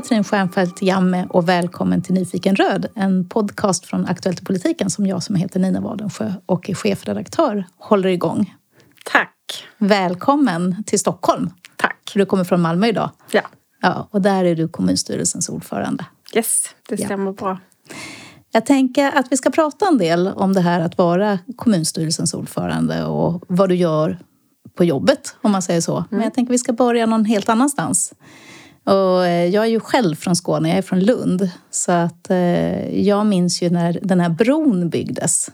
Katrin Stjernfeldt Jamme och välkommen till Nyfiken Röd, en podcast från Aktuellt i politiken som jag som heter Nina Wadensjö och är chefredaktör håller igång. Tack! Välkommen till Stockholm. Tack! Du kommer från Malmö idag. Ja. ja och där är du kommunstyrelsens ordförande. Yes, det stämmer ja. bra. Jag tänker att vi ska prata en del om det här att vara kommunstyrelsens ordförande och vad du gör på jobbet, om man säger så. Mm. Men jag tänker att vi ska börja någon helt annanstans. Och eh, jag är ju själv från Skåne, jag är från Lund. Så att eh, jag minns ju när den här bron byggdes.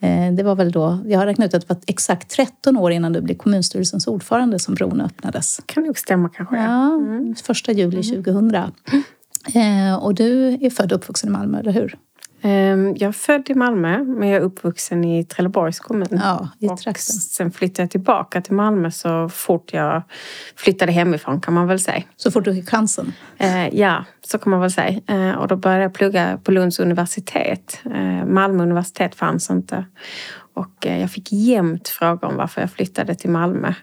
Eh, det var väl då, jag har räknat ut att det var exakt 13 år innan du blev kommunstyrelsens ordförande som bron öppnades. kan nog stämma kanske. Ja, mm. första juli 2000. Mm. Och du är född och uppvuxen i Malmö, eller hur? Ehm, jag är född i Malmö, men jag är uppvuxen i Trelleborgs kommun. Ja, i och sen flyttade jag tillbaka till Malmö så fort jag flyttade hemifrån kan man väl säga. Så fort du fick chansen? Eh, ja, så kan man väl säga. Eh, och då började jag plugga på Lunds universitet. Eh, Malmö universitet fanns inte. Och jag fick jämt frågor om varför jag flyttade till Malmö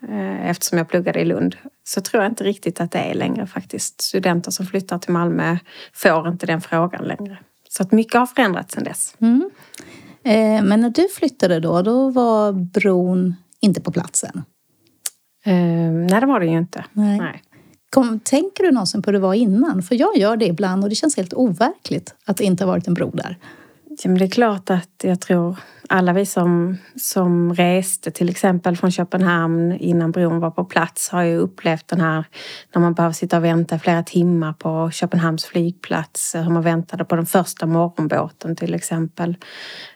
eftersom jag pluggade i Lund. Så tror jag inte riktigt att det är längre faktiskt. Studenter som flyttar till Malmö får inte den frågan längre. Så att mycket har förändrats sedan dess. Mm. Eh, men när du flyttade då, då var bron inte på platsen? Eh, nej, det var det ju inte. Nej. nej. Kom, tänker du någonsin på hur det var innan? För jag gör det ibland och det känns helt overkligt att det inte har varit en bro där. Ja, men det är klart att jag tror alla vi som, som reste till exempel från Köpenhamn innan bron var på plats har ju upplevt den här när man behöver sitta och vänta flera timmar på Köpenhamns flygplats. Hur man väntade på den första morgonbåten till exempel.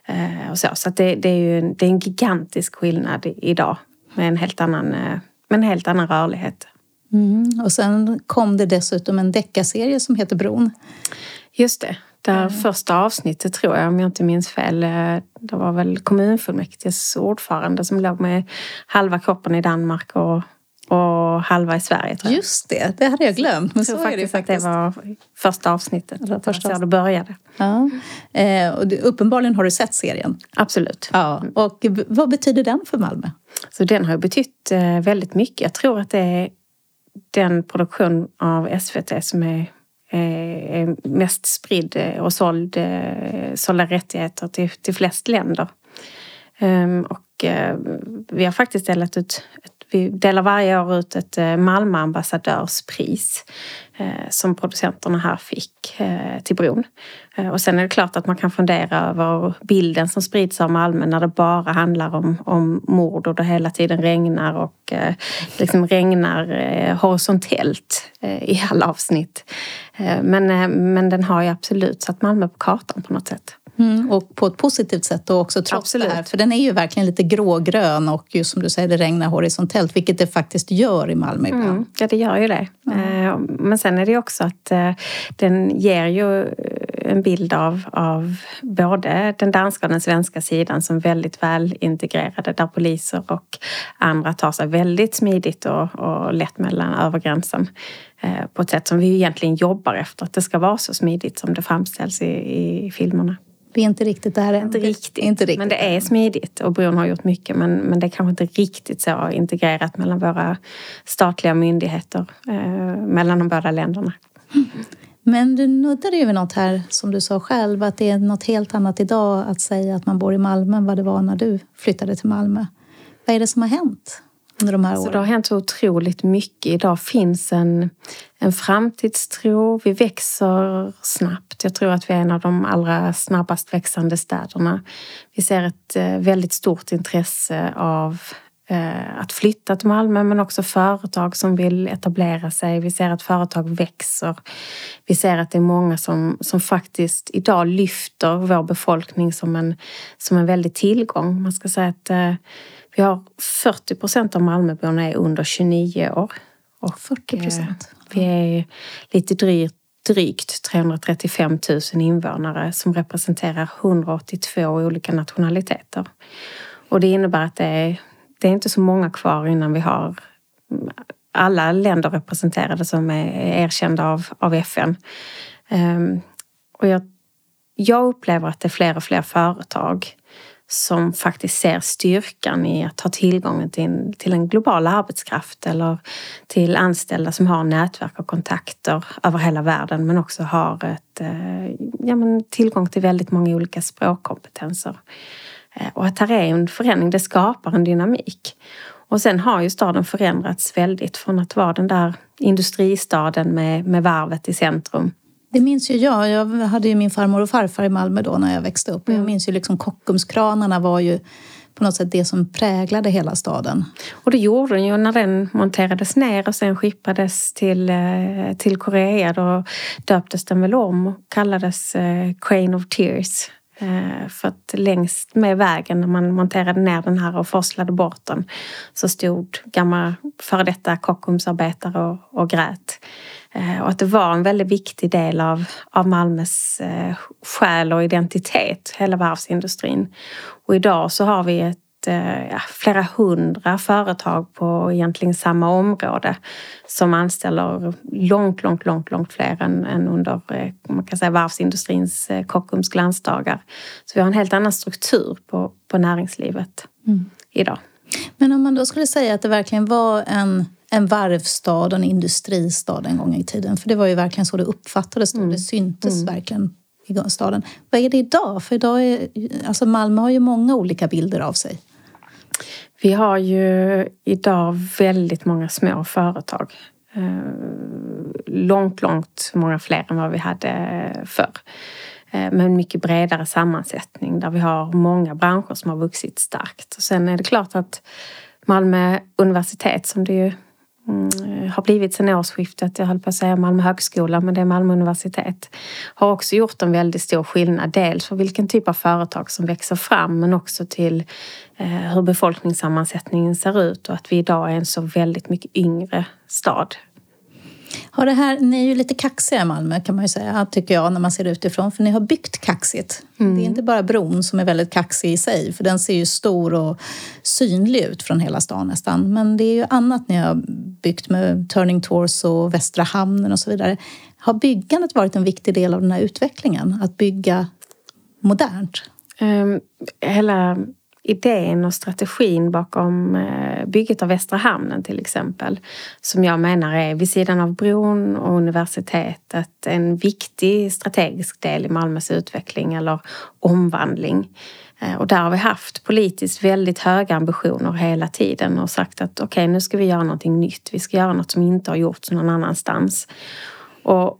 Eh, och så så det, det, är ju en, det är en gigantisk skillnad idag med en helt annan, eh, med en helt annan rörlighet. Mm. Och sen kom det dessutom en deckarserie som heter Bron. Just det. Det mm. första avsnittet tror jag, om jag inte minns fel, eh, det var väl kommunfullmäktiges ordförande som låg med halva kroppen i Danmark och, och halva i Sverige. Tror jag. Just det, det hade jag glömt. Men så är det faktiskt. att det var första avsnittet. Var första så det började. Ja. Eh, och du, uppenbarligen har du sett serien? Absolut. Ja. Och vad betyder den för Malmö? Så den har betytt eh, väldigt mycket. Jag tror att det är den produktion av SVT som är Eh, mest spridd eh, och såld, eh, sålda rättigheter till, till flest länder. Ehm, och eh, vi har faktiskt delat ut vi delar varje år ut ett eh, Malmö ambassadörspris eh, som producenterna här fick eh, till bron. Och sen är det klart att man kan fundera över bilden som sprids av Malmö när det bara handlar om, om mord och det hela tiden regnar och liksom regnar horisontellt i alla avsnitt. Eh, men, eh, men den har ju absolut satt Malmö på kartan på något sätt. Mm, och på ett positivt sätt då också trots Absolut. det här. För den är ju verkligen lite grågrön och just som du säger, det regnar horisontellt, vilket det faktiskt gör i Malmö ibland. Mm, ja, det gör ju det. Mm. Men sen är det också att den ger ju en bild av, av både den danska och den svenska sidan som väldigt väl integrerade där poliser och andra tar sig väldigt smidigt och, och lätt mellan över gränsen. Eh, på ett sätt som vi egentligen jobbar efter, att det ska vara så smidigt som det framställs i, i filmerna. Vi är inte riktigt där än. Inte riktigt. inte riktigt. Men det är smidigt och bron har gjort mycket men, men det är kanske inte riktigt så integrerat mellan våra statliga myndigheter, eh, mellan de båda länderna. Men du nuddade ju vid något här som du sa själv att det är något helt annat idag att säga att man bor i Malmö än vad det var när du flyttade till Malmö. Vad är det som har hänt? Under de här åren? Så det har hänt otroligt mycket. Idag finns en, en framtidstro. Vi växer snabbt. Jag tror att vi är en av de allra snabbast växande städerna. Vi ser ett eh, väldigt stort intresse av eh, att flytta till Malmö men också företag som vill etablera sig. Vi ser att företag växer. Vi ser att det är många som, som faktiskt idag lyfter vår befolkning som en, som en väldig tillgång. Man ska säga att eh, vi har 40 procent av Malmöborna är under 29 år. Och 40 procent? Vi är lite drygt, drygt 335 000 invånare som representerar 182 olika nationaliteter. Och det innebär att det är, det är inte så många kvar innan vi har alla länder representerade som är erkända av, av FN. Um, och jag, jag upplever att det är fler och fler företag som faktiskt ser styrkan i att ha tillgång till en, till en global arbetskraft eller till anställda som har nätverk och kontakter över hela världen men också har ett, eh, ja, men tillgång till väldigt många olika språkkompetenser. Eh, och att här är en förändring, det skapar en dynamik. Och sen har ju staden förändrats väldigt från att vara den där industristaden med, med varvet i centrum det minns ju jag. Jag hade ju min farmor och farfar i Malmö då när jag växte upp. Mm. Jag minns ju liksom Kockumskranarna var ju på något sätt det som präglade hela staden. Och det gjorde den ju när den monterades ner och sen skippades till, eh, till Korea. Då döptes den väl om och kallades eh, Crane of Tears. Eh, för att längst med vägen när man monterade ner den här och forslade bort den så stod gamla före detta Kockumsarbetare och, och grät. Eh, och att det var en väldigt viktig del av, av Malmös eh, själ och identitet, hela varvsindustrin. Och idag så har vi ett eh, flera hundra företag på egentligen samma område som anställer långt, långt, långt, långt fler än, än under man kan säga, varvsindustrins Kockums glansdagar. Så vi har en helt annan struktur på, på näringslivet mm. idag. Men om man då skulle säga att det verkligen var en en varvstad och en industristad en gång i tiden. För det var ju verkligen så det uppfattades mm. det syntes mm. verkligen i staden. Vad är det idag? För idag är, alltså Malmö har ju många olika bilder av sig. Vi har ju idag väldigt många små företag. Eh, långt, långt många fler än vad vi hade förr. Eh, med en mycket bredare sammansättning där vi har många branscher som har vuxit starkt. sen är det klart att Malmö universitet som det ju Mm, har blivit sedan årsskiftet, jag höll på att säga Malmö högskola, men det är Malmö universitet, har också gjort en väldigt stor skillnad. Dels för vilken typ av företag som växer fram men också till eh, hur befolkningssammansättningen ser ut och att vi idag är en så väldigt mycket yngre stad har det här, ni är ju lite kaxiga i Malmö kan man ju säga, tycker jag, när man ser utifrån. För ni har byggt kaxigt. Mm. Det är inte bara bron som är väldigt kaxig i sig, för den ser ju stor och synlig ut från hela stan nästan. Men det är ju annat ni har byggt med Turning Torso, Västra hamnen och så vidare. Har byggandet varit en viktig del av den här utvecklingen? Att bygga modernt? Um, hela idén och strategin bakom eh, bygget av Västra hamnen till exempel. Som jag menar är vid sidan av bron och universitetet en viktig strategisk del i Malmös utveckling eller omvandling. Eh, och där har vi haft politiskt väldigt höga ambitioner hela tiden och sagt att okej, okay, nu ska vi göra någonting nytt. Vi ska göra något som inte har gjorts någon annanstans. Och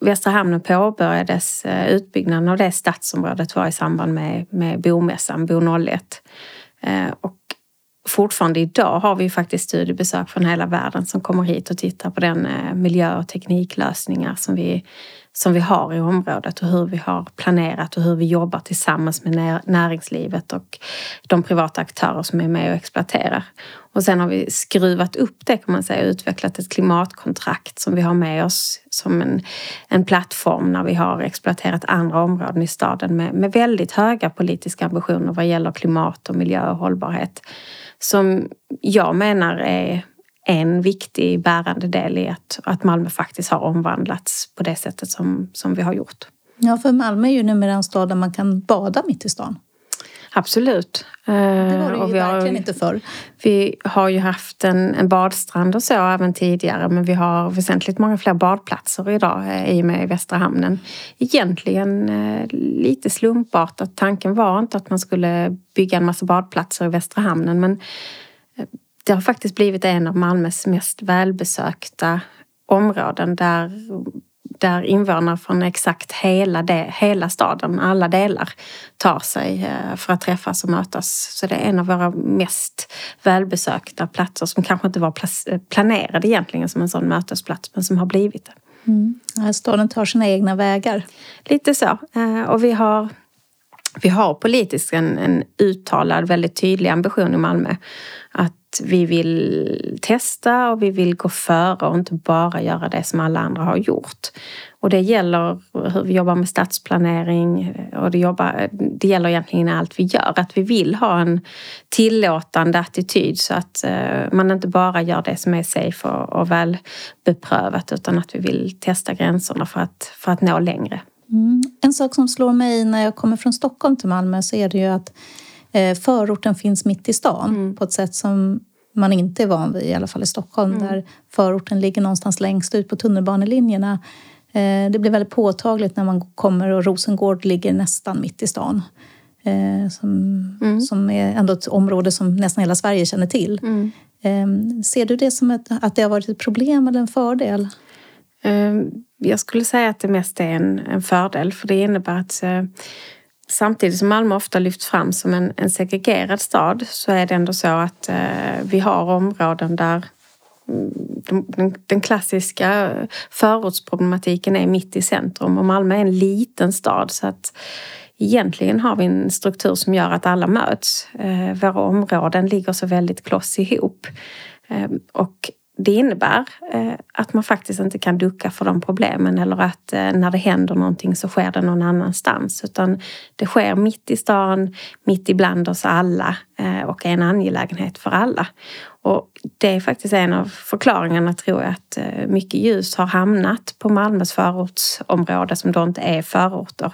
Västra hamnen påbörjades, eh, utbyggnaden av det stadsområdet var i samband med, med bomässan, Bo 01. Eh, och fortfarande idag har vi faktiskt studiebesök från hela världen som kommer hit och tittar på den eh, miljö och tekniklösningar som vi som vi har i området och hur vi har planerat och hur vi jobbar tillsammans med näringslivet och de privata aktörer som är med och exploaterar. Och sen har vi skruvat upp det kan man säga och utvecklat ett klimatkontrakt som vi har med oss som en, en plattform när vi har exploaterat andra områden i staden med, med väldigt höga politiska ambitioner vad gäller klimat och miljö och hållbarhet. Som jag menar är en viktig bärande del i att, att Malmö faktiskt har omvandlats på det sättet som, som vi har gjort. Ja, för Malmö är ju numera en stad där man kan bada mitt i stan. Absolut. Det var det ju och vi verkligen har, inte förr. Vi har ju haft en, en badstrand och så även tidigare men vi har väsentligt många fler badplatser idag eh, i och med Västra hamnen. Egentligen eh, lite slumpartat. Tanken var inte att man skulle bygga en massa badplatser i Västra hamnen men det har faktiskt blivit en av Malmös mest välbesökta områden där, där invånare från exakt hela, det, hela staden, alla delar, tar sig eh, för att träffas och mötas. Så det är en av våra mest välbesökta platser som kanske inte var planerade egentligen som en sån mötesplats men som har blivit det. Mm. Staden tar sina egna vägar. Lite så. Eh, och vi har vi har politiskt en, en uttalad väldigt tydlig ambition i Malmö att vi vill testa och vi vill gå före och inte bara göra det som alla andra har gjort. Och det gäller hur vi jobbar med stadsplanering eh, och det, jobbar, det gäller egentligen allt vi gör. Att vi vill ha en tillåtande attityd så att eh, man inte bara gör det som är safe och, och väl beprövat utan att vi vill testa gränserna för att, för att nå längre. Mm. En sak som slår mig när jag kommer från Stockholm till Malmö så är det ju att förorten finns mitt i stan mm. på ett sätt som man inte är van vid, i alla fall i Stockholm, mm. där förorten ligger någonstans längst ut på tunnelbanelinjerna. Eh, det blir väldigt påtagligt när man kommer och Rosengård ligger nästan mitt i stan. Eh, som, mm. som är ändå ett område som nästan hela Sverige känner till. Mm. Eh, ser du det som ett, att det har varit ett problem eller en fördel? Jag skulle säga att det mest är en, en fördel för det innebär att Samtidigt som Malmö ofta lyfts fram som en, en segregerad stad så är det ändå så att eh, vi har områden där mm, den, den, klassiska förortsproblematiken är mitt i centrum och Malmö är en liten stad så att egentligen har vi en struktur som gör att alla möts. Eh, våra områden ligger så väldigt kloss ihop. Eh, och det innebär eh, att man faktiskt inte kan ducka för de problemen eller att eh, när det händer någonting så sker det någon annanstans. Utan det sker mitt i stan, mitt ibland oss alla eh, och är en angelägenhet för alla. Och det är faktiskt en av förklaringarna tror jag att mycket ljus har hamnat på Malmös förortsområde som då inte är förorter.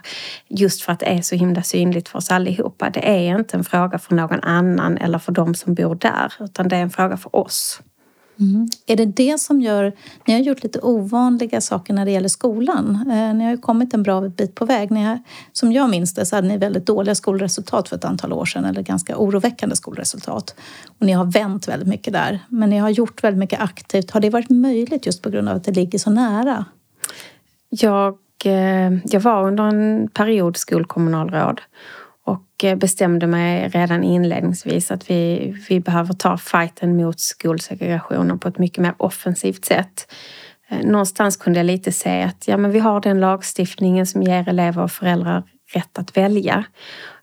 Just för att det är så himla synligt för oss allihopa. Det är inte en fråga för någon annan eller för de som bor där utan det är en fråga för oss. Mm. Är det det som gör... Ni har gjort lite ovanliga saker när det gäller skolan. Eh, ni har ju kommit en bra bit på väg. Ni har, som jag minns det så hade ni väldigt dåliga skolresultat för ett antal år sedan eller ganska oroväckande skolresultat. Och ni har vänt väldigt mycket där. Men ni har gjort väldigt mycket aktivt. Har det varit möjligt just på grund av att det ligger så nära? Jag, eh, jag var under en period skolkommunalråd Eh, bestämde mig redan inledningsvis att vi, vi behöver ta fighten mot skolsegregationen på ett mycket mer offensivt sätt. Eh, någonstans kunde jag lite se att ja, men vi har den lagstiftningen som ger elever och föräldrar rätt att välja.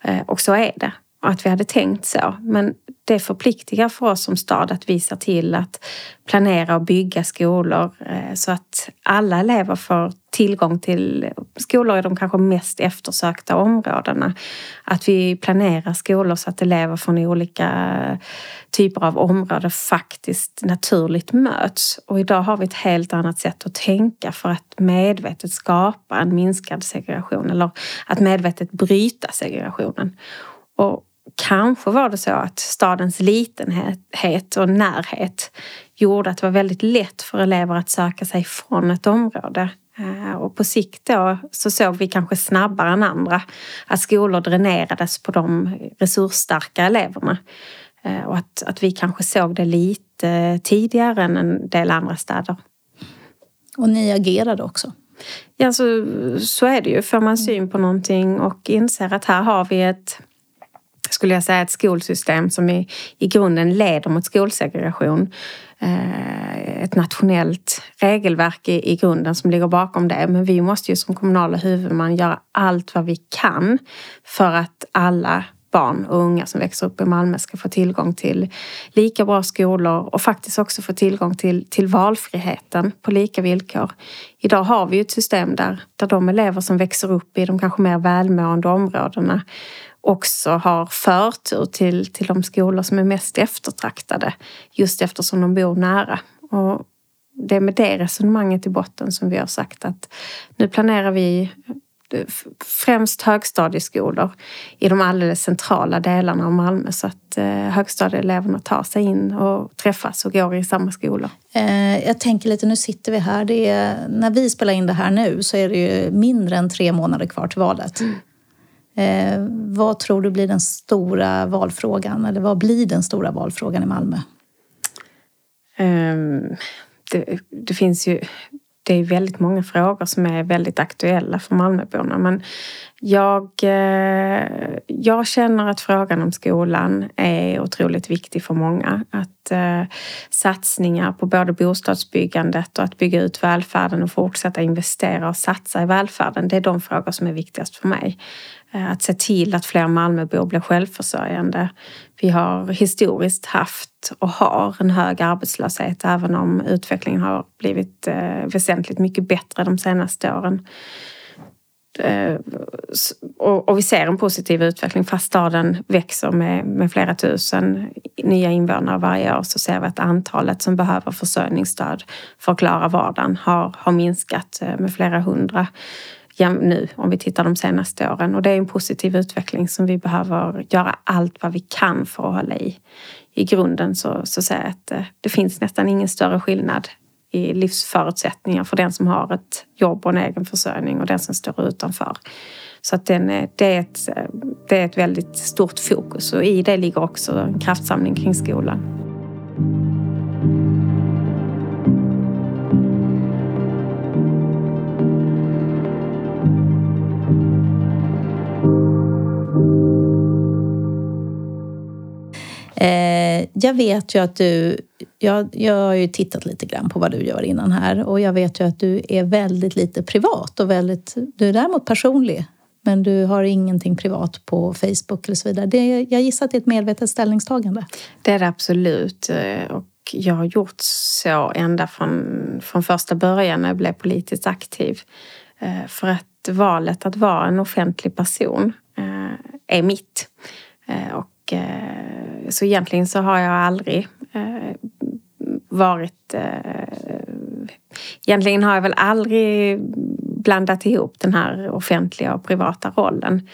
Eh, och så är det att vi hade tänkt så. Men det förpliktigar för oss som stad att visa till att planera och bygga skolor eh, så att alla elever får tillgång till skolor i de kanske mest eftersökta områdena. Att vi planerar skolor så att elever från olika typer av områden faktiskt naturligt möts. Och idag har vi ett helt annat sätt att tänka för att medvetet skapa en minskad segregation eller att medvetet bryta segregationen. Och Kanske var det så att stadens litenhet och närhet gjorde att det var väldigt lätt för elever att söka sig från ett område. Eh, och på sikt då så såg vi kanske snabbare än andra att skolor dränerades på de resursstarka eleverna. Eh, och att, att vi kanske såg det lite tidigare än en del andra städer. Och ni agerade också? Ja, så, så är det ju. Får man syn på någonting och inser att här har vi ett skulle jag säga, ett skolsystem som i, i grunden leder mot skolsegregation. Eh, ett nationellt regelverk i, i grunden som ligger bakom det. Men vi måste ju som kommunala huvudman göra allt vad vi kan för att alla barn och unga som växer upp i Malmö ska få tillgång till lika bra skolor och faktiskt också få tillgång till, till valfriheten på lika villkor. Idag har vi ett system där, där de elever som växer upp i de kanske mer välmående områdena också har förtur till, till de skolor som är mest eftertraktade just eftersom de bor nära. Och det är med det resonemanget i botten som vi har sagt att nu planerar vi främst högstadieskolor i de alldeles centrala delarna av Malmö så att eh, högstadieeleverna tar sig in och träffas och går i samma skolor. Eh, jag tänker lite, nu sitter vi här. Det är, när vi spelar in det här nu så är det ju mindre än tre månader kvar till valet. Mm. Eh, vad tror du blir den stora valfrågan? Eller vad blir den stora valfrågan i Malmö? Um, det, det, finns ju det är väldigt många frågor som är väldigt aktuella för Malmöborna. Men jag, eh, jag känner att frågan om skolan är otroligt viktig för många. Att eh, satsningar på både bostadsbyggandet och att bygga ut välfärden och fortsätta investera och satsa i välfärden, det är de frågor som är viktigast för mig. Eh, att se till att fler Malmöbor blir självförsörjande. Vi har historiskt haft och har en hög arbetslöshet även om utvecklingen har blivit eh, väsentligt mycket bättre de senaste åren. Eh, och vi ser en positiv utveckling fast staden växer med, med flera tusen nya invånare varje år så ser vi att antalet som behöver försörjningsstöd för att klara vardagen har, har minskat med flera hundra nu om vi tittar de senaste åren. Och det är en positiv utveckling som vi behöver göra allt vad vi kan för att hålla i. I grunden så, så säger jag att eh, det finns nästan ingen större skillnad i livsförutsättningar för den som har ett jobb och en egen försörjning och den som står utanför. Så att den, eh, det, är ett, eh, det är ett väldigt stort fokus och i det ligger också en kraftsamling kring skolan. Jag vet ju att du... Jag, jag har ju tittat lite grann på vad du gör innan här och jag vet ju att du är väldigt lite privat och väldigt... Du är däremot personlig men du har ingenting privat på Facebook eller så vidare. Det, jag gissar att det är ett medvetet ställningstagande. Det är det absolut. Eh, och jag har gjort så ända från, från första början när jag blev politiskt aktiv. Eh, för att valet att vara en offentlig person eh, är mitt. Och så egentligen så har jag aldrig eh, varit... Eh, egentligen har jag väl aldrig blandat ihop den här offentliga och privata rollen.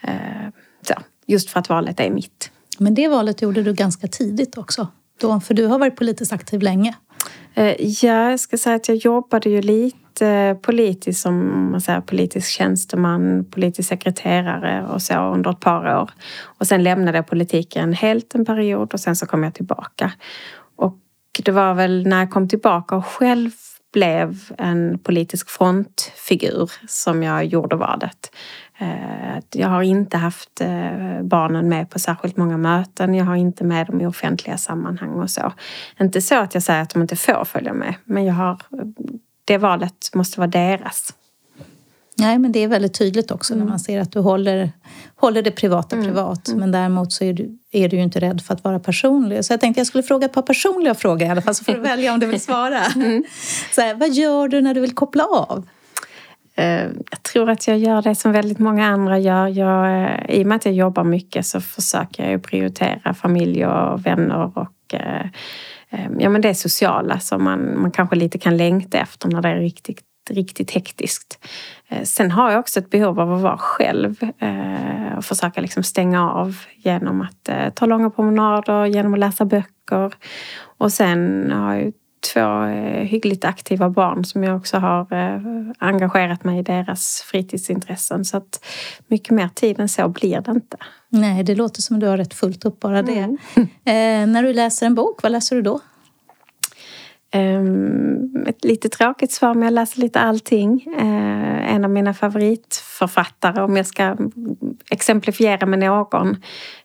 Eh, så, just för att valet är mitt. Men det valet gjorde du ganska tidigt också. Då, för du har varit politiskt aktiv länge. Eh, ja, jag ska säga att jag jobbade ju lite Eh, politisk, som man säger, politisk tjänsteman, politisk sekreterare och så under ett par år. Och sen lämnade jag politiken helt en period och sen så kom jag tillbaka. Och det var väl när jag kom tillbaka och själv blev en politisk frontfigur som jag gjorde valet. Eh, jag har inte haft eh, barnen med på särskilt många möten. Jag har inte med dem i offentliga sammanhang och så. Inte så att jag säger att de inte får följa med, men jag har, det valet måste vara deras. Nej, men det är väldigt tydligt också mm. när man ser att du håller, håller det privata mm. privat. Mm. Men däremot så är du, är du ju inte rädd för att vara personlig. Så jag tänkte jag skulle fråga ett par personliga frågor i alla fall så får du välja om du vill svara. Mm. Så här, vad gör du när du vill koppla av? Eh, jag tror att jag gör det som väldigt många andra gör. Jag, eh, I och med att jag jobbar mycket så försöker jag prioritera familj och vänner och eh, Ehm, ja, men det sociala som man, man kanske lite kan längta efter när det är riktigt riktigt hektiskt. Ehm, sen har jag också ett behov av att vara själv eh, och försöka liksom stänga av genom att eh, ta långa promenader, genom att läsa böcker. Och sen har jag två eh, hyggligt aktiva barn som jag också har eh, engagerat mig i deras fritidsintressen. Så att mycket mer tid än så blir det inte. Nej, det låter som att du har rätt fullt upp bara det. Mm. Eh, när du läser en bok, vad läser du då? Ehm, ett lite tråkigt svar, men jag läser lite allting. Eh, en av mina favoritförfattare, om jag ska exemplifiera med någon,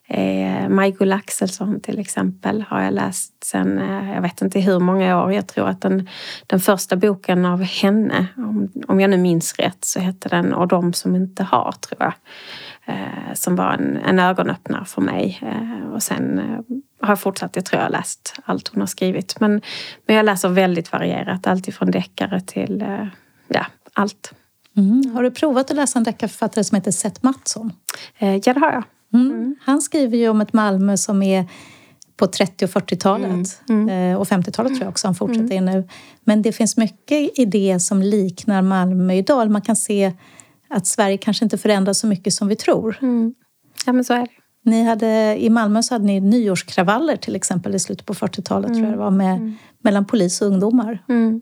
är Maj-Gull Axelsson till exempel. Har jag läst sen, eh, jag vet inte hur många år. Jag tror att den, den första boken av henne, om, om jag nu minns rätt, så hette den Och de som inte har, tror jag. Uh, som var en, en ögonöppnare för mig. och sen har fortsatt. Jag tror jag har läst allt hon har skrivit. Men, men jag läser väldigt varierat. Allt ifrån deckare till eh, ja, allt. Mm. Har du provat att läsa en deckarförfattare som heter Seth Mattsson? Eh, ja, det har jag. Mm. Mm. Han skriver ju om ett Malmö som är på 30 och 40-talet. Mm. Mm. Eh, och 50-talet tror jag också han fortsätter mm. in nu. Men det finns mycket i det som liknar Malmö idag. Man kan se att Sverige kanske inte förändras så mycket som vi tror. Ja, men så är det. Ni hade, I Malmö så hade ni nyårskravaller till exempel i slutet på 40-talet mm. tror jag det var, med, mm. mellan polis och ungdomar. Mm.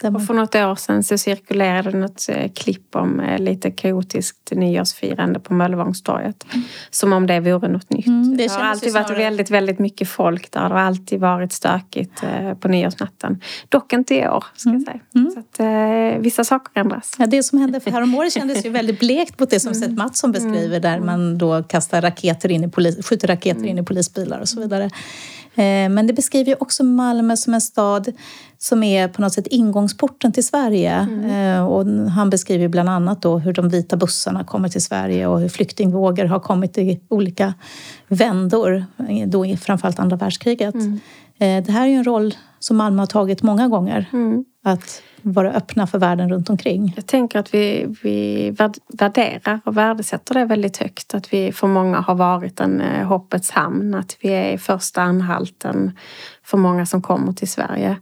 Och för något år sedan så cirkulerade något eh, klipp om eh, lite kaotiskt nyårsfirande på Möllevångstorget. Mm. Som om det vore något nytt. Mm, det, det, har alltid varit väldigt, väldigt mycket folk där. Det har alltid varit stökigt eh, på nyårsnatten. Dock inte i år, ska jag mm. säga. Mm. Så att, eh, vissa saker ändras. Ja, det som hände för häromåret kändes ju väldigt blekt mot det som mm. Seth Mattsson beskriver där man då kastar raketer in i polis, skjuter raketer in i polisbilar och så vidare. Men det beskriver ju också Malmö som en stad som är på något sätt ingångsporten till Sverige. Mm. Eh, och han beskriver bland annat då hur de vita bussarna kommer till Sverige och hur flyktingvågor har kommit i olika vändor, då framförallt andra världskriget. Mm. Eh, det här är ju en roll som Malmö har tagit många gånger. Mm. Att vara öppna för världen runt omkring. Jag tänker att vi, vi värderar och värdesätter det väldigt högt. Att vi för många har varit en eh, hoppets hamn. Att vi är första anhalten för många som kommer till Sverige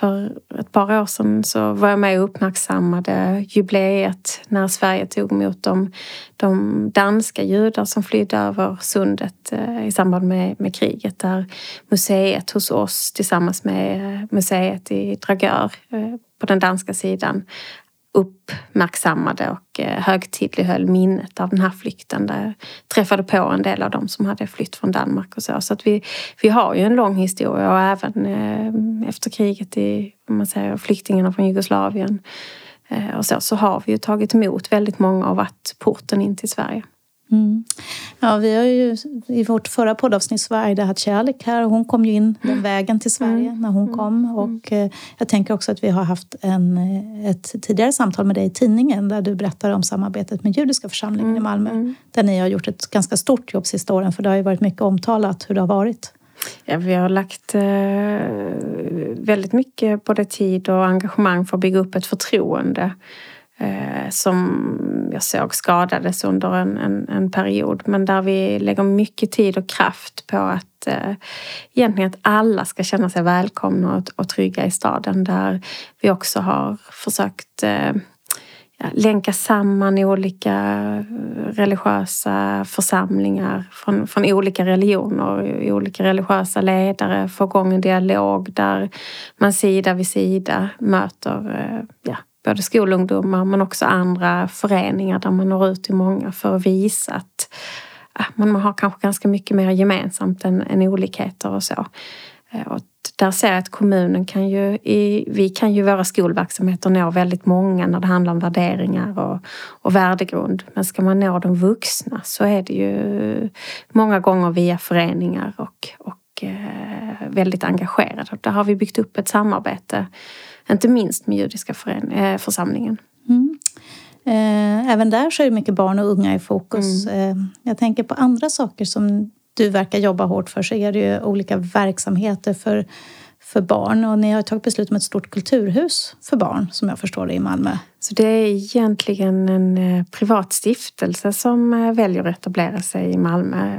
för ett par år sedan så var jag med och uppmärksammade jubileet när Sverige tog emot de, de danska judar som flydde över sundet eh, i samband med, med kriget. Där museet hos oss tillsammans med eh, museet i Dragör eh, på den danska sidan uppmärksammade och eh, högtidlighöll minnet av den här flykten. Där jag träffade på en del av dem som hade flytt från Danmark och så. Så att vi, vi har ju en lång historia och även eh, efter kriget i, om man säger, flyktingarna från Jugoslavien eh, och så, så har vi ju tagit emot väldigt många och varit porten in till Sverige. Mm. Ja, vi har ju i vårt förra poddavsnitt så var Aida här och hon kom ju in den mm. vägen till Sverige mm. när hon mm. kom. Mm. Och eh, jag tänker också att vi har haft en, eh, ett tidigare samtal med dig i tidningen där du berättar om samarbetet med Judiska församlingen i Malmö. Där ni har gjort ett ganska stort jobb sista åren för det har ju varit mycket omtalat hur det har varit. Ja, vi har lagt eh, väldigt mycket både tid och engagemang för att bygga upp ett förtroende eh, som jag såg skadades under en, en, en, period. Men där vi lägger mycket tid och kraft på att eh, egentligen att alla ska känna sig välkomna och, och trygga i staden. Där vi också har försökt eh, länka samman olika eh, religiösa församlingar från, från olika religioner, olika religiösa ledare, få igång en dialog där man sida vid sida möter eh, ja, både skolungdomar men också andra föreningar där man når ut till många för att visa att man har kanske ganska mycket mer gemensamt än, än olikheter och så. Eh, och där ser jag att kommunen kan ju, i, vi kan ju våra skolverksamheter nå väldigt många när det handlar om värderingar och, och värdegrund. Men ska man nå de vuxna så är det ju många gånger via föreningar och, och eh, väldigt engagerade. Och där har vi byggt upp ett samarbete inte minst med judiska eh, församlingen. Mm. Eh, även där så är det mycket barn och unga i fokus. Mm. Eh, jag tänker på andra saker som du verkar jobba hårt för så är det ju olika verksamheter för, för barn och ni har tagit beslut om ett stort kulturhus för barn som jag förstår det i Malmö. Så det är egentligen en privat stiftelse som väljer att etablera sig i Malmö.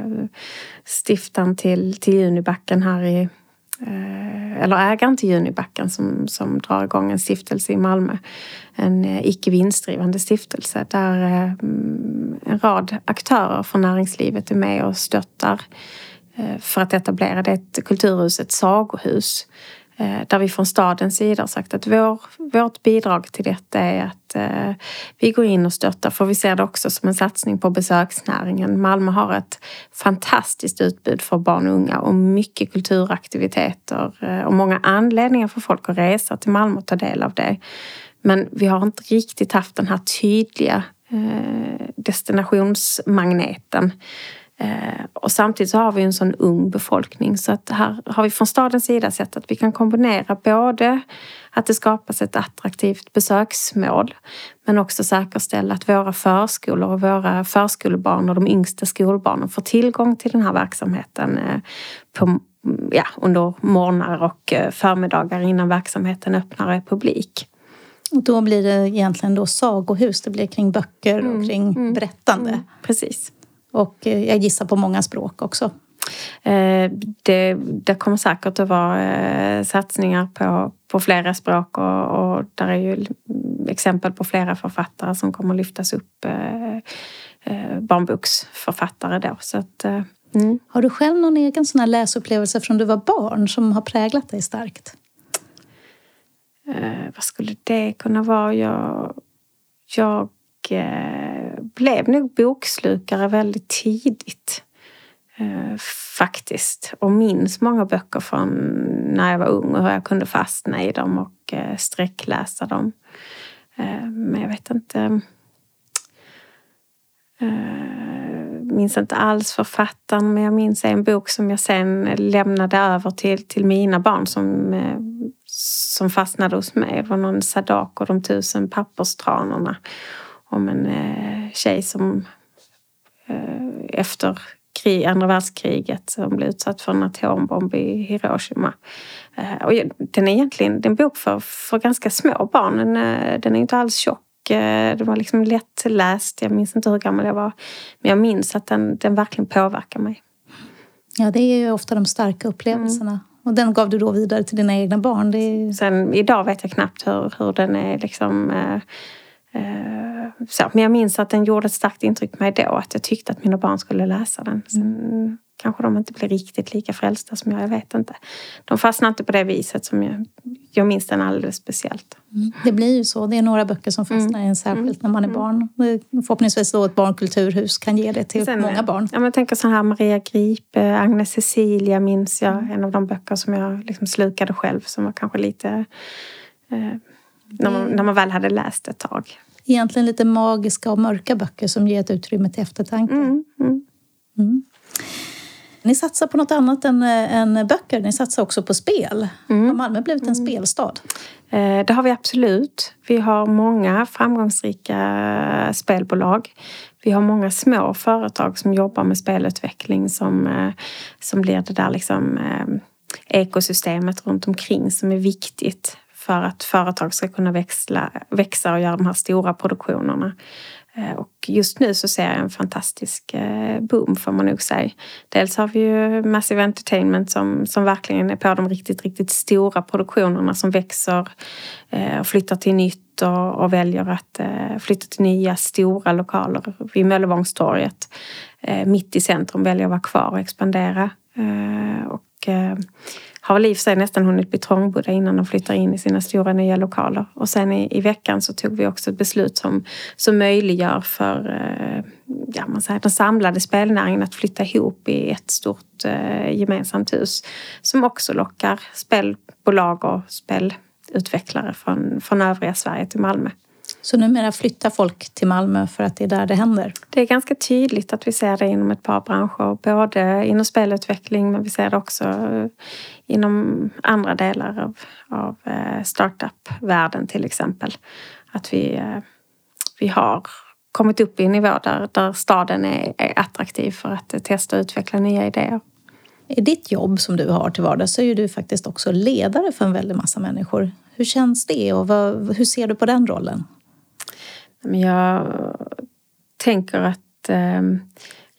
Stiftan till, till Junibacken här i Eh, eller ägaren till Junibacken som, som drar igång en stiftelse i Malmö. En eh, icke vinstdrivande stiftelse där eh, en rad aktörer från näringslivet är med och stöttar för att etablera det kulturhuset Sagohus Eh, där vi från stadens sida har sagt att vår, vårt bidrag till detta är att eh, vi går in och stöttar, för vi ser det också som en satsning på besöksnäringen. Malmö har ett fantastiskt utbud för barn och unga och mycket kulturaktiviteter eh, och många anledningar för folk att resa till Malmö och ta del av det. Men vi har inte riktigt haft den här tydliga eh, destinationsmagneten och samtidigt så har vi en sån ung befolkning så att här har vi från stadens sida sett att vi kan kombinera både att det skapas ett attraktivt besöksmål men också säkerställa att våra förskolor och våra förskolebarn och de yngsta skolbarnen får tillgång till den här verksamheten eh, på, ja, under morgnar och eh, förmiddagar innan verksamheten öppnar i publik. Och då blir det egentligen då sagohus, det blir kring böcker och mm, kring mm, berättande. Mm, precis. Och eh, jag gissar på många språk också. Eh, det, det kommer säkert att vara eh, satsningar på, på flera språk och, och där är ju exempel på flera författare som kommer lyftas upp. Barnboksförfattare då. Så att, mm. Har du själv någon egen sån här läsupplevelse från du var barn som har präglat dig starkt? Eh, vad skulle det kunna vara? Jag, jag eh, blev nog bokslukare väldigt tidigt. Eh, faktiskt. Och minns många böcker från när jag var ung och hur jag kunde fastna i dem och eh, sträckläsa dem. Eh, men jag vet inte... Eh, minns inte alls författaren men jag minns en bok som jag sen lämnade över till, till mina barn som, eh, som fastnade hos mig. Det var någon Sadak och de tusen papperstranorna om en eh, tjej som eh, efter krig, andra världskriget som blev utsatt för en atombomb i Hiroshima. Eh, och den är egentligen en bok för, för ganska små barn. Den, eh, den är inte alls tjock. Eh, den var liksom lättläst. Jag minns inte hur gammal jag var. Men jag minns att den, den verkligen påverkar mig. Ja, det är ju ofta de starka upplevelserna. Och den gav du då vidare till dina egna barn? Det... Sen idag vet jag knappt hur, hur den är liksom... Eh, så. Men jag minns att den gjorde ett starkt intryck på mig då. Att jag tyckte att mina barn skulle läsa den. Sen, mm kanske de inte blir riktigt lika frälsta som jag, jag vet inte. De fastnar inte på det viset som jag, jag minns den alldeles speciellt. Mm. Det blir ju så, det är några böcker som fastnar mm. en särskilt när man är mm. barn. Förhoppningsvis då ett barnkulturhus kan ge det till Sen, många barn. Ja, men jag tänker så här Maria Gripe, Agnes Cecilia minns jag, mm. en av de böcker som jag liksom slukade själv som var kanske lite eh, när, man, när man väl hade läst ett tag. Egentligen lite magiska och mörka böcker som ger ett utrymme till eftertanke. Mm, mm. Mm. Ni satsar på något annat än, eh, än böcker. Ni satsar också på spel. Mm. Har Malmö blivit en mm. spelstad? Eh, det har vi absolut. Vi har många framgångsrika spelbolag. Vi har många små företag som jobbar med spelutveckling som, eh, som blir det där liksom ekosystemet runt omkring som är viktigt för att företag ska kunna växla, växa och göra de här stora produktionerna. Eh, och just nu så ser jag en fantastisk eh, boom får man nog säga. Dels har vi ju Massive Entertainment som, som verkligen är på de riktigt, riktigt stora produktionerna som växer eh, och flyttar till nytt och, och väljer att flytta till nya stora lokaler vid Möllevångstorget. Mitt i centrum väljer att vara kvar och expandera. Och har väl i och för sig nästan hunnit bli trångbodda innan de flyttar in i sina stora nya lokaler. Och sen i, i veckan så tog vi också ett beslut som, som möjliggör för eh, ja, man säger, den samlade spelnäringen att flytta ihop i ett stort eh, gemensamt hus. Som också lockar spelbolag och spelutvecklare från, från övriga Sverige till Malmö. Så numera flyttar folk till Malmö för att det är där det händer? Det är ganska tydligt att vi ser det inom ett par branscher. Både inom spelutveckling men vi ser det också inom andra delar av, av eh, startup-världen till exempel. Att vi, eh, vi har kommit upp i en nivå där, där staden är, är attraktiv för att testa och utveckla nya idéer. I ditt jobb som du har till vardags så är du faktiskt också ledare för en väldig massa människor. Hur känns det och vad, hur ser du på den rollen? Jag tänker att eh,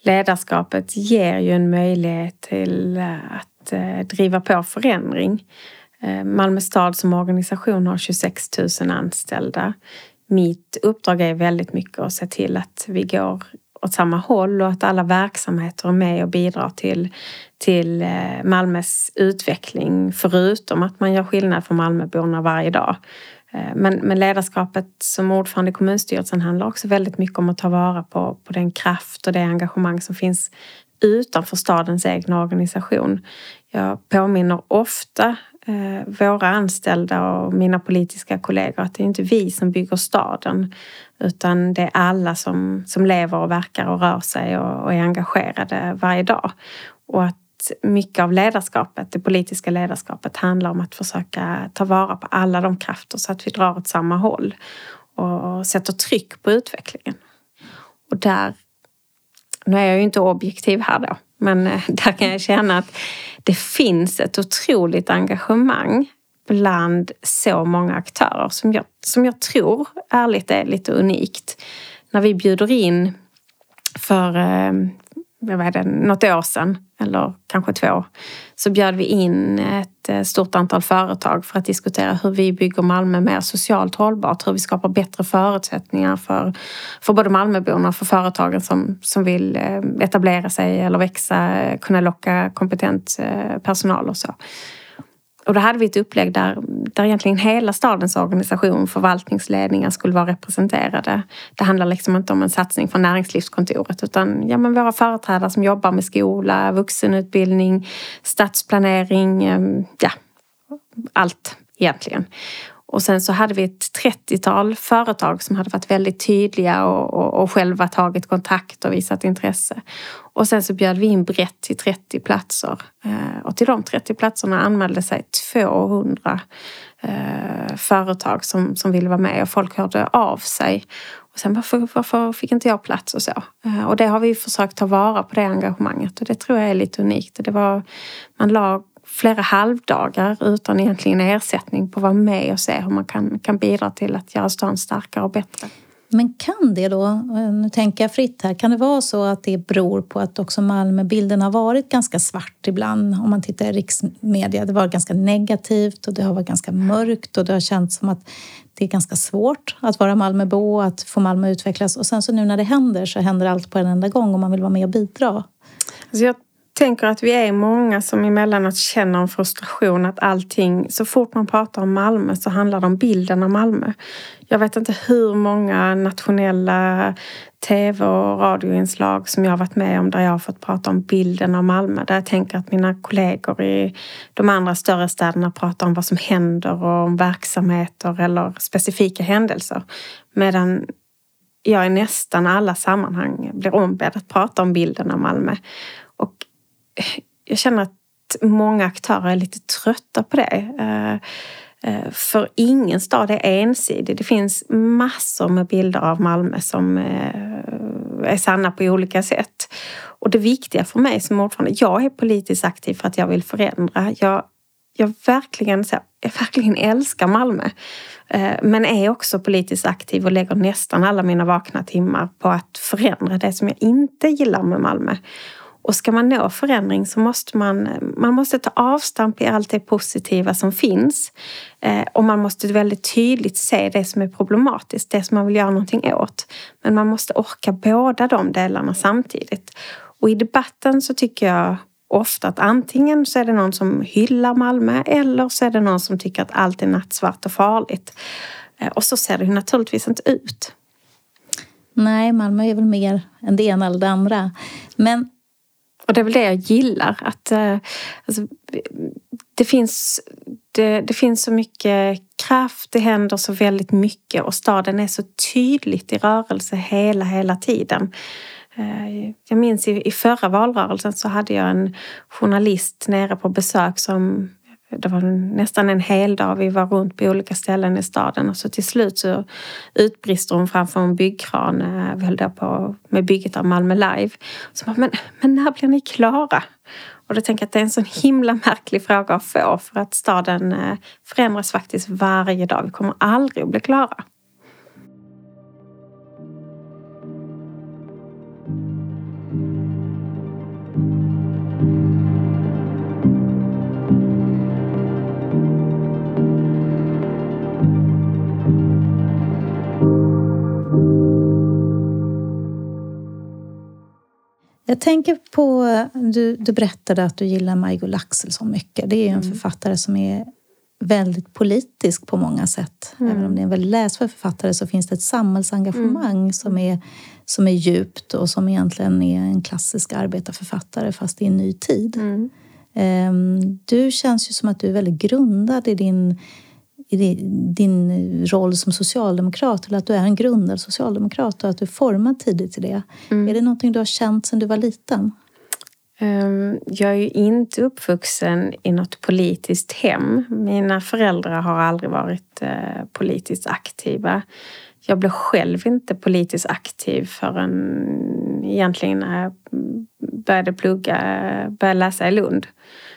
ledarskapet ger ju en möjlighet till eh, att eh, driva på förändring. Malmö stad som organisation har 26 000 anställda. Mitt uppdrag är väldigt mycket att se till att vi går åt samma håll och att alla verksamheter är med och bidrar till, till Malmös utveckling förutom att man gör skillnad för Malmöborna varje dag. Eh, men, men ledarskapet som ordförande i kommunstyrelsen handlar också väldigt mycket om att ta vara på, på den kraft och det engagemang som finns utanför stadens egna organisation. Jag påminner ofta eh, våra anställda och mina politiska kollegor att det är inte vi som bygger staden utan det är alla som, som lever och verkar och rör sig och, och är engagerade varje dag. Och att mycket av ledarskapet, det politiska ledarskapet handlar om att försöka ta vara på alla de krafter så att vi drar åt samma håll och sätter tryck på utvecklingen. Och där, nu är jag ju inte objektiv här då, men eh, där kan jag känna att det finns ett otroligt engagemang bland så många aktörer som jag, som jag tror ärligt är lite unikt. När vi bjuder in för eh, vad är det, något år sedan, eller kanske två, så bjöd vi in ett eh, stort antal företag för att diskutera hur vi bygger Malmö mer socialt hållbart, hur vi skapar bättre förutsättningar för, för både Malmöborna och för företagen som, som vill eh, etablera sig eller växa, kunna locka kompetent eh, personal och så. Och då hade vi ett upplägg där, där egentligen hela stadens organisation, förvaltningsledningar skulle vara representerade. Det handlar liksom inte om en satsning från näringslivskontoret utan ja, men våra företrädare som jobbar med skola, vuxenutbildning, stadsplanering, ehm, ja, allt egentligen. Och sen så hade vi ett 30-tal företag som hade varit väldigt tydliga och, och, och, själva tagit kontakt och visat intresse. Och sen så bjöd vi in brett till 30 platser. Eh, och till de 30 platserna anmälde sig 200 eh, företag som, som ville vara med och folk hörde av sig. Och sen varför, varför fick inte jag plats och så? Eh, och det har vi försökt ta vara på det engagemanget och det tror jag är lite unikt. Det var, man la flera halvdagar utan egentligen ersättning på att vara med och se hur man kan, kan bidra till att göra stan starkare och bättre. Men kan det då, eh, nu tänker jag fritt här, kan det vara så att det beror på att också Malmöbilden har varit ganska svart ibland? Om man tittar i riksmedia, det var ganska negativt och det har varit ganska mörkt och det har känts som att det är ganska svårt att vara Malmöbo och att få Malmö att utvecklas. Och sen så nu när det händer så händer allt på en enda gång och man vill vara med och bidra. Alltså jag tänker att vi är många som emellanåt känner en frustration att allting, så fort man pratar om Malmö så handlar det om bilden av Malmö. Jag vet inte hur många nationella tv och radioinslag som jag har varit med om där jag har fått prata om bilden av Malmö. Där jag tänker att mina kollegor i de andra större städerna pratar om vad som händer och om verksamheter eller specifika händelser. Medan jag i nästan alla sammanhang blir ombedd att prata om bilden av Malmö. Jag känner att många aktörer är lite trötta på det. Eh, eh, för ingen stad är ensidig. Det finns massor med bilder av Malmö som eh, är sanna på olika sätt. Och det viktiga för mig som ordförande, jag är politiskt aktiv för att jag vill förändra. Jag, jag, verkligen, jag verkligen älskar Malmö. Men är också politiskt aktiv och lägger nästan alla mina vakna timmar på att förändra det som jag inte gillar med Malmö. Och ska man nå förändring så måste man, man måste ta avstamp i allt det positiva som finns. Eh, och man måste väldigt tydligt se det som är problematiskt, det som man vill göra någonting åt. Men man måste orka båda de delarna samtidigt. Och i debatten så tycker jag ofta att antingen så är det någon som hyllar Malmö eller så är det någon som tycker att allt är nattsvart och farligt. Eh, och så ser det naturligtvis inte ut. Nej, Malmö är väl mer än det ena eller det andra. Men och det är väl det jag gillar. Att, eh, alltså, det, finns, det, det, finns så mycket kraft, det händer så väldigt mycket och staden är så tydligt i rörelse hela, hela tiden. Eh, jag minns i, i förra valrörelsen så hade jag en journalist nere på besök som det var nästan en hel dag. Vi var runt på olika ställen i staden och så till slut så utbrister hon framför en byggkran. Eh, vi höll då på med bygget av Malmö Live. Så bara, men, men när blir ni klara? Och då tänker jag att det är en sån himla märklig fråga att få för att staden eh, förändras faktiskt varje dag. Vi kommer aldrig att bli klara. Jag tänker på, du, du berättade att du gillar Maj-Gull Axelsson mycket. Det är en mm. författare som är väldigt politisk på många sätt. Mm. Även om det är en väldigt läsvärd författare så finns det ett samhällsengagemang mm. som, är, som är djupt och som egentligen är en klassisk arbetarförfattare fast i en ny tid. Mm. Um, du känns ju som att du är väldigt grundad i din i din roll som socialdemokrat eller att du är en grundad socialdemokrat och att du är formad tidigt till det. Mm. Är det någonting du har känt sedan du var liten? Ehm, jag är ju inte uppvuxen i något politiskt hem. Mina föräldrar har aldrig varit eh, politiskt aktiva. Jag blev själv inte politiskt aktiv förrän egentligen när jag började plugga, började läsa i Lund.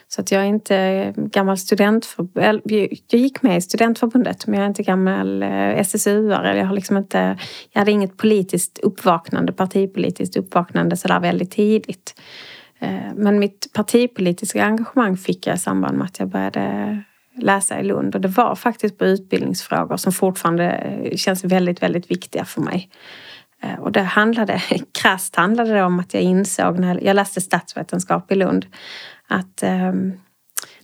Så att jag är inte gammal studentförbund. Jag gick med i studentförbundet men jag är inte gammal eh, SSU-are. Jag, har liksom inte, jag hade inget politiskt uppvaknande, partipolitiskt uppvaknande sådär väldigt tidigt. Eh, men mitt partipolitiska engagemang fick jag i samband med att jag började läsa i Lund och det var faktiskt på utbildningsfrågor som fortfarande eh, känns väldigt, väldigt viktiga för mig. Och det handlade, krasst handlade det om att jag insåg när jag läste statsvetenskap i Lund att eh, när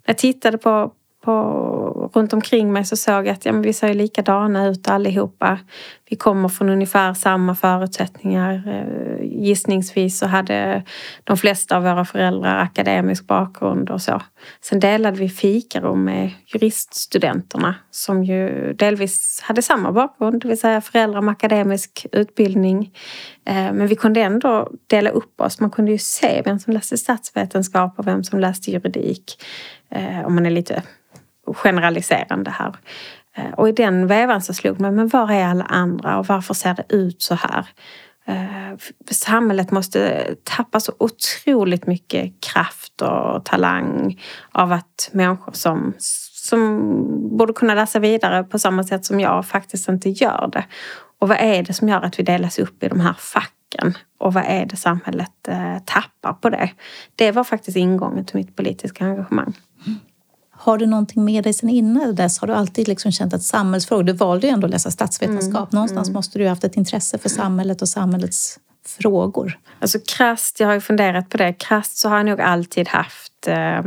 jag tittade på, på, runt omkring mig så såg jag att ja, men vi ser likadana ut allihopa. Vi kommer från ungefär samma förutsättningar. Eh, gissningsvis så hade de flesta av våra föräldrar akademisk bakgrund och så. Sen delade vi fikarum med juriststudenterna som ju delvis hade samma bakgrund, det vill säga föräldrar med akademisk utbildning. Eh, men vi kunde ändå dela upp oss. Man kunde ju se vem som läste statsvetenskap och vem som läste juridik. Eh, om man är lite generaliserande här. Eh, och i den vevan så slog mig, men var är alla andra och varför ser det ut så här? Eh, samhället måste tappa så otroligt mycket kraft och talang av att människor som, som borde kunna läsa vidare på samma sätt som jag faktiskt inte gör det. Och vad är det som gör att vi delas upp i de här facken? Och vad är det samhället eh, tappar på det? Det var faktiskt ingången till mitt politiska engagemang. Har du någonting med dig sen innan dess? Har du alltid liksom känt att samhällsfrågor... Du valde ju ändå att läsa statsvetenskap. Mm, Någonstans mm. måste du haft ett intresse för samhället och samhällets frågor. Alltså krasst, jag har ju funderat på det. Krasst så har jag nog alltid haft eh,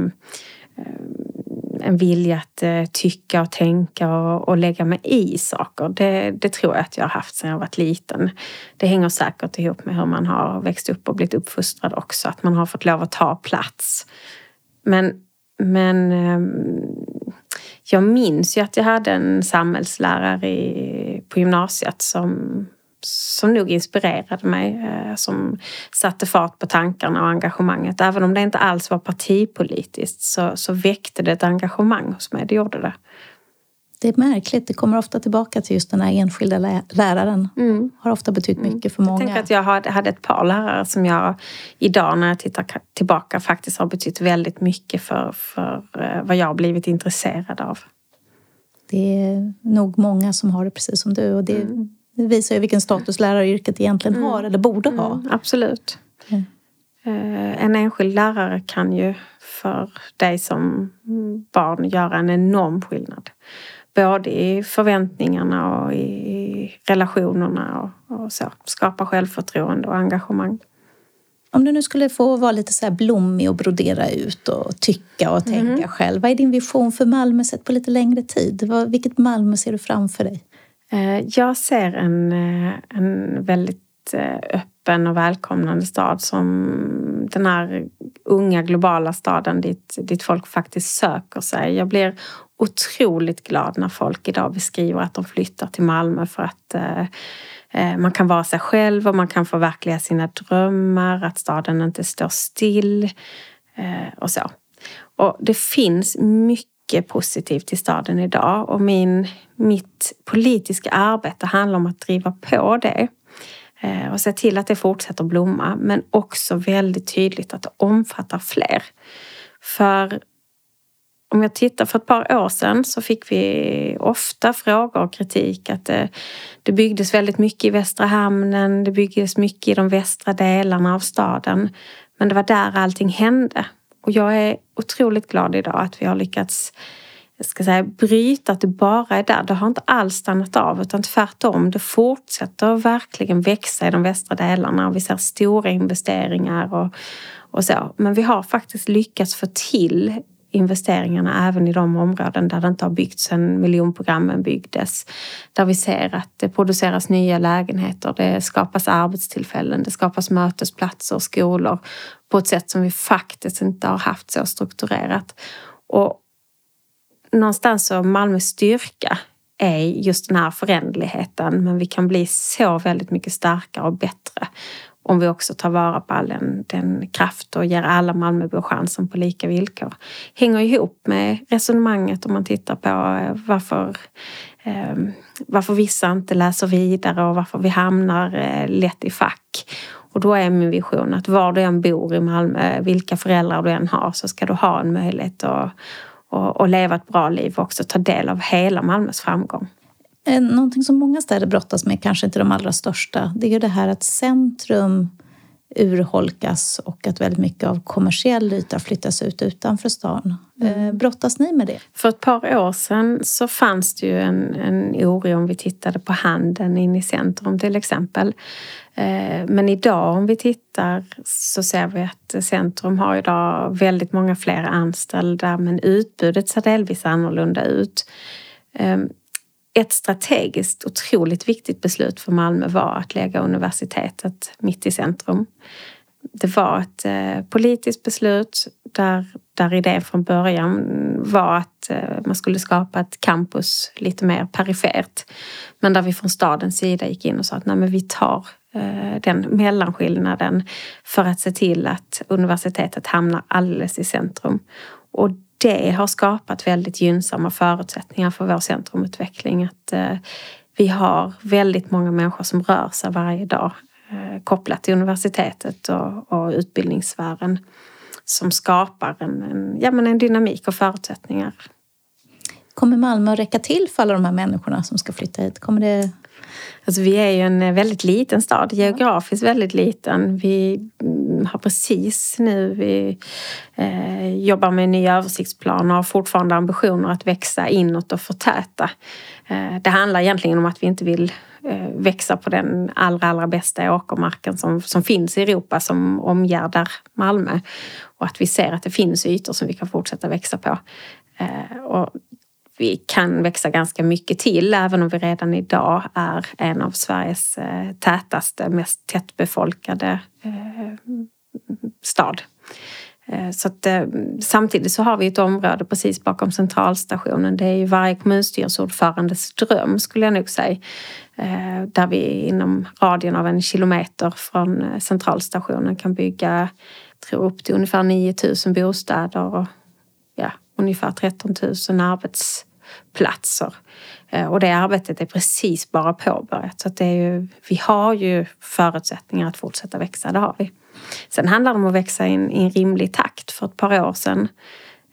en vilja att eh, tycka och tänka och, och, lägga mig i saker. Det, det, tror jag att jag har haft sedan jag var liten. Det hänger säkert ihop med hur man har växt upp och blivit uppfostrad också. Att man har fått lov att ta plats. Men, men ehm, jag minns ju att jag hade en samhällslärare i, på gymnasiet som som nog inspirerade mig, eh, som satte fart på tankarna och engagemanget. Även om det inte alls var partipolitiskt så, så väckte det ett engagemang hos mig, det gjorde det. Det är märkligt, det kommer ofta tillbaka till just den här enskilda läraren. Mm. Har ofta betytt mm. mycket för många. Jag tänker att jag hade ett par lärare som jag idag när jag tittar tillbaka faktiskt har betytt väldigt mycket för, för eh, vad jag har blivit intresserad av. Det är nog många som har det precis som du och det mm. Det visar ju vilken status läraryrket egentligen mm. har eller borde ha. Mm, absolut. Mm. En enskild lärare kan ju för dig som barn göra en enorm skillnad. Både i förväntningarna och i relationerna och, och så. Skapa självförtroende och engagemang. Om du nu skulle få vara lite så blommig och brodera ut och tycka och tänka mm. själv. Vad är din vision för Malmö sett på lite längre tid? Vilket Malmö ser du framför dig? Eh, jag ser en, eh, en väldigt eh, öppen och välkomnande stad som den här unga globala staden dit, dit folk faktiskt söker sig. Jag blir otroligt glad när folk idag beskriver att de flyttar till Malmö för att eh, eh man kan vara sig själv och man kan förverkliga sina drömmar, att staden inte står still eh, och så. Och det finns mycket mycket positivt i staden idag och min, mitt politiska arbete handlar om att driva på det Eh, och se till att det fortsätter blomma men också väldigt tydligt att det omfattar fler. För om jag tittar för ett par år sedan så fick vi ofta frågor och kritik att det, det byggdes väldigt mycket i Västra hamnen, det byggdes mycket i de västra delarna av staden. Men det var där allting hände. Och jag är otroligt glad idag att vi har lyckats ska säga, bryta att det bara är där. Det har inte alls stannat av utan tvärtom. Det fortsätter verkligen växa i de västra delarna och vi ser stora investeringar och, och så. Men vi har faktiskt lyckats få till investeringarna även i de områden där det inte har byggts sedan miljonprogrammen byggdes. Där vi ser att det produceras nya lägenheter, det skapas arbetstillfällen, det skapas mötesplatser, skolor på ett sätt som vi faktiskt inte har haft så strukturerat. Och någonstans så Malmös styrka är just den här förändligheten men vi kan bli så väldigt mycket starkare och bättre om vi också tar vara på all den, den kraft och ger alla Malmöbor chansen på lika villkor. Hänger ihop med resonemanget om man tittar på eh, varför, eh, varför vissa inte läser vidare och varför vi hamnar eh, lätt i fack. Och då är min vision att var du än bor i Malmö, vilka föräldrar du än har, så ska du ha en möjlighet att och, och leva ett bra liv och också ta del av hela Malmös framgång. Eh, någonting som många städer brottas med, kanske inte de allra största, det är ju det här att centrum urholkas och att väldigt mycket av kommersiell yta flyttas ut utanför stan. Mm. Eh, brottas ni med det? För ett par år sedan så fanns det ju en, en oro om vi tittade på handeln in i centrum till exempel. Eh, men idag om vi tittar så ser vi att centrum har idag väldigt många fler anställda men utbudet ser delvis annorlunda ut. Ett strategiskt otroligt viktigt beslut för Malmö var att lägga universitetet mitt i centrum. Det var ett eh, politiskt beslut där, där idén från början var att eh, man skulle skapa ett campus lite mer perifert. Men där vi från stadens sida gick in och sa att nej, men vi tar eh, den mellanskillnaden för att se till att universitetet hamnar alldeles i centrum. Och det har skapat väldigt gynnsamma förutsättningar för vår centrumutveckling. Att eh, vi har väldigt många människor som rör sig varje dag eh, kopplat till universitetet och, och utbildningssfären som skapar en, en, ja, men en dynamik och förutsättningar. Kommer Malmö att räcka till för alla de här människorna som ska flytta hit? Kommer det Alltså vi är ju en väldigt liten stad, geografiskt väldigt liten. Vi mm, har precis nu, vi eh, jobbar med en ny översiktsplan och har fortfarande ambitioner att växa inåt och förtäta. Eh, det handlar egentligen om att vi inte vill eh, växa på den allra, allra bästa åkermarken som, som finns i Europa som omgärdar Malmö. Och att vi ser att det finns ytor som vi kan fortsätta växa på. Eh, och vi kan växa ganska mycket till även om vi redan idag är en av Sveriges eh, tätaste, mest tättbefolkade eh, stad. Eh, så att, samtidigt så har vi ett område precis bakom centralstationen. Det är ju varje kommunstyrelseordförandes dröm skulle jag nog säga. Där vi inom radien av en kilometer från centralstationen kan bygga tror upp till ungefär 9000 bostäder och ja, ungefär 13 000 arbetsplatser. Eh, och det arbetet är precis bara påbörjat. Så det är ju, vi har ju förutsättningar att fortsätta växa, det har vi. Sen handlar det om att växa i en, i en rimlig takt. För ett par år sedan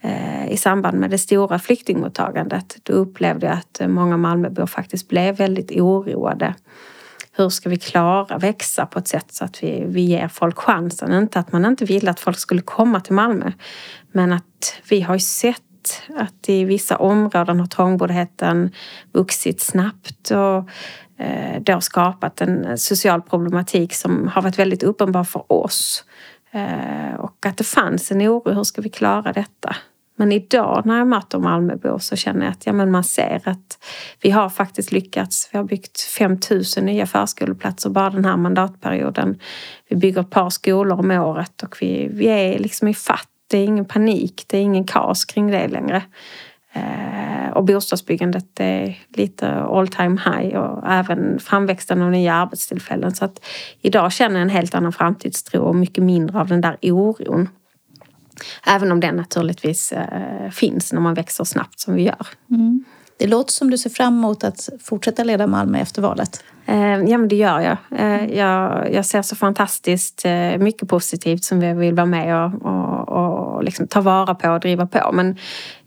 eh, i samband med det stora flyktingmottagandet då upplevde jag att eh, många Malmöbor faktiskt blev väldigt oroade hur ska vi klara växa på ett sätt så att vi, vi ger folk chansen? Inte att man inte ville att folk skulle komma till Malmö, men att vi har ju sett att i vissa områden har trångboddheten vuxit snabbt och då det har skapat en social problematik som har varit väldigt uppenbar för oss. Eh, och att det fanns en oro, hur ska vi klara detta? Men idag när jag möter Malmöbor så känner jag att ja, men man ser att vi har faktiskt lyckats. Vi har byggt 5000 nya förskoleplatser bara den här mandatperioden. Vi bygger ett par skolor om året och vi, vi är liksom i fatt. Det är ingen panik, det är ingen kaos kring det längre. Eh, och bostadsbyggandet är lite all time high och även framväxten av nya arbetstillfällen. Så att idag känner jag en helt annan framtidstro och mycket mindre av den där oron. Även om den naturligtvis eh, finns när man växer snabbt som vi gör. Mm. Det låter som du ser fram emot att fortsätta leda Malmö efter valet. Eh, ja, men det gör jag. Eh, jag, jag ser så fantastiskt mycket positivt som vi vill vara med och, och, och liksom ta vara på och driva på. Men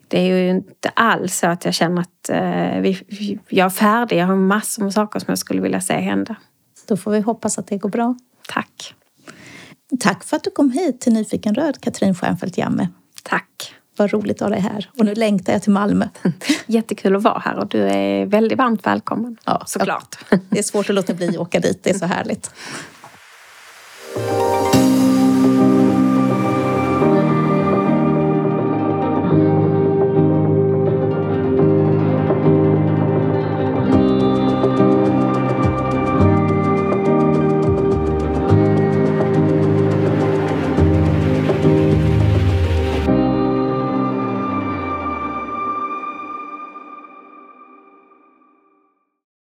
det är ju inte alls så att jag känner att vi, jag är färdig. Jag har massor med saker som jag skulle vilja se hända. Då får vi hoppas att det går bra. Tack. Tack för att du kom hit till Nyfiken Röd, Katrin Stjernfeldt Jamme. Tack. Vad roligt att ha dig här. Och nu längtar jag till Malmö. Jättekul att vara här och du är väldigt varmt välkommen. Ja, såklart. Det är svårt att låta bli att åka dit, det är så härligt.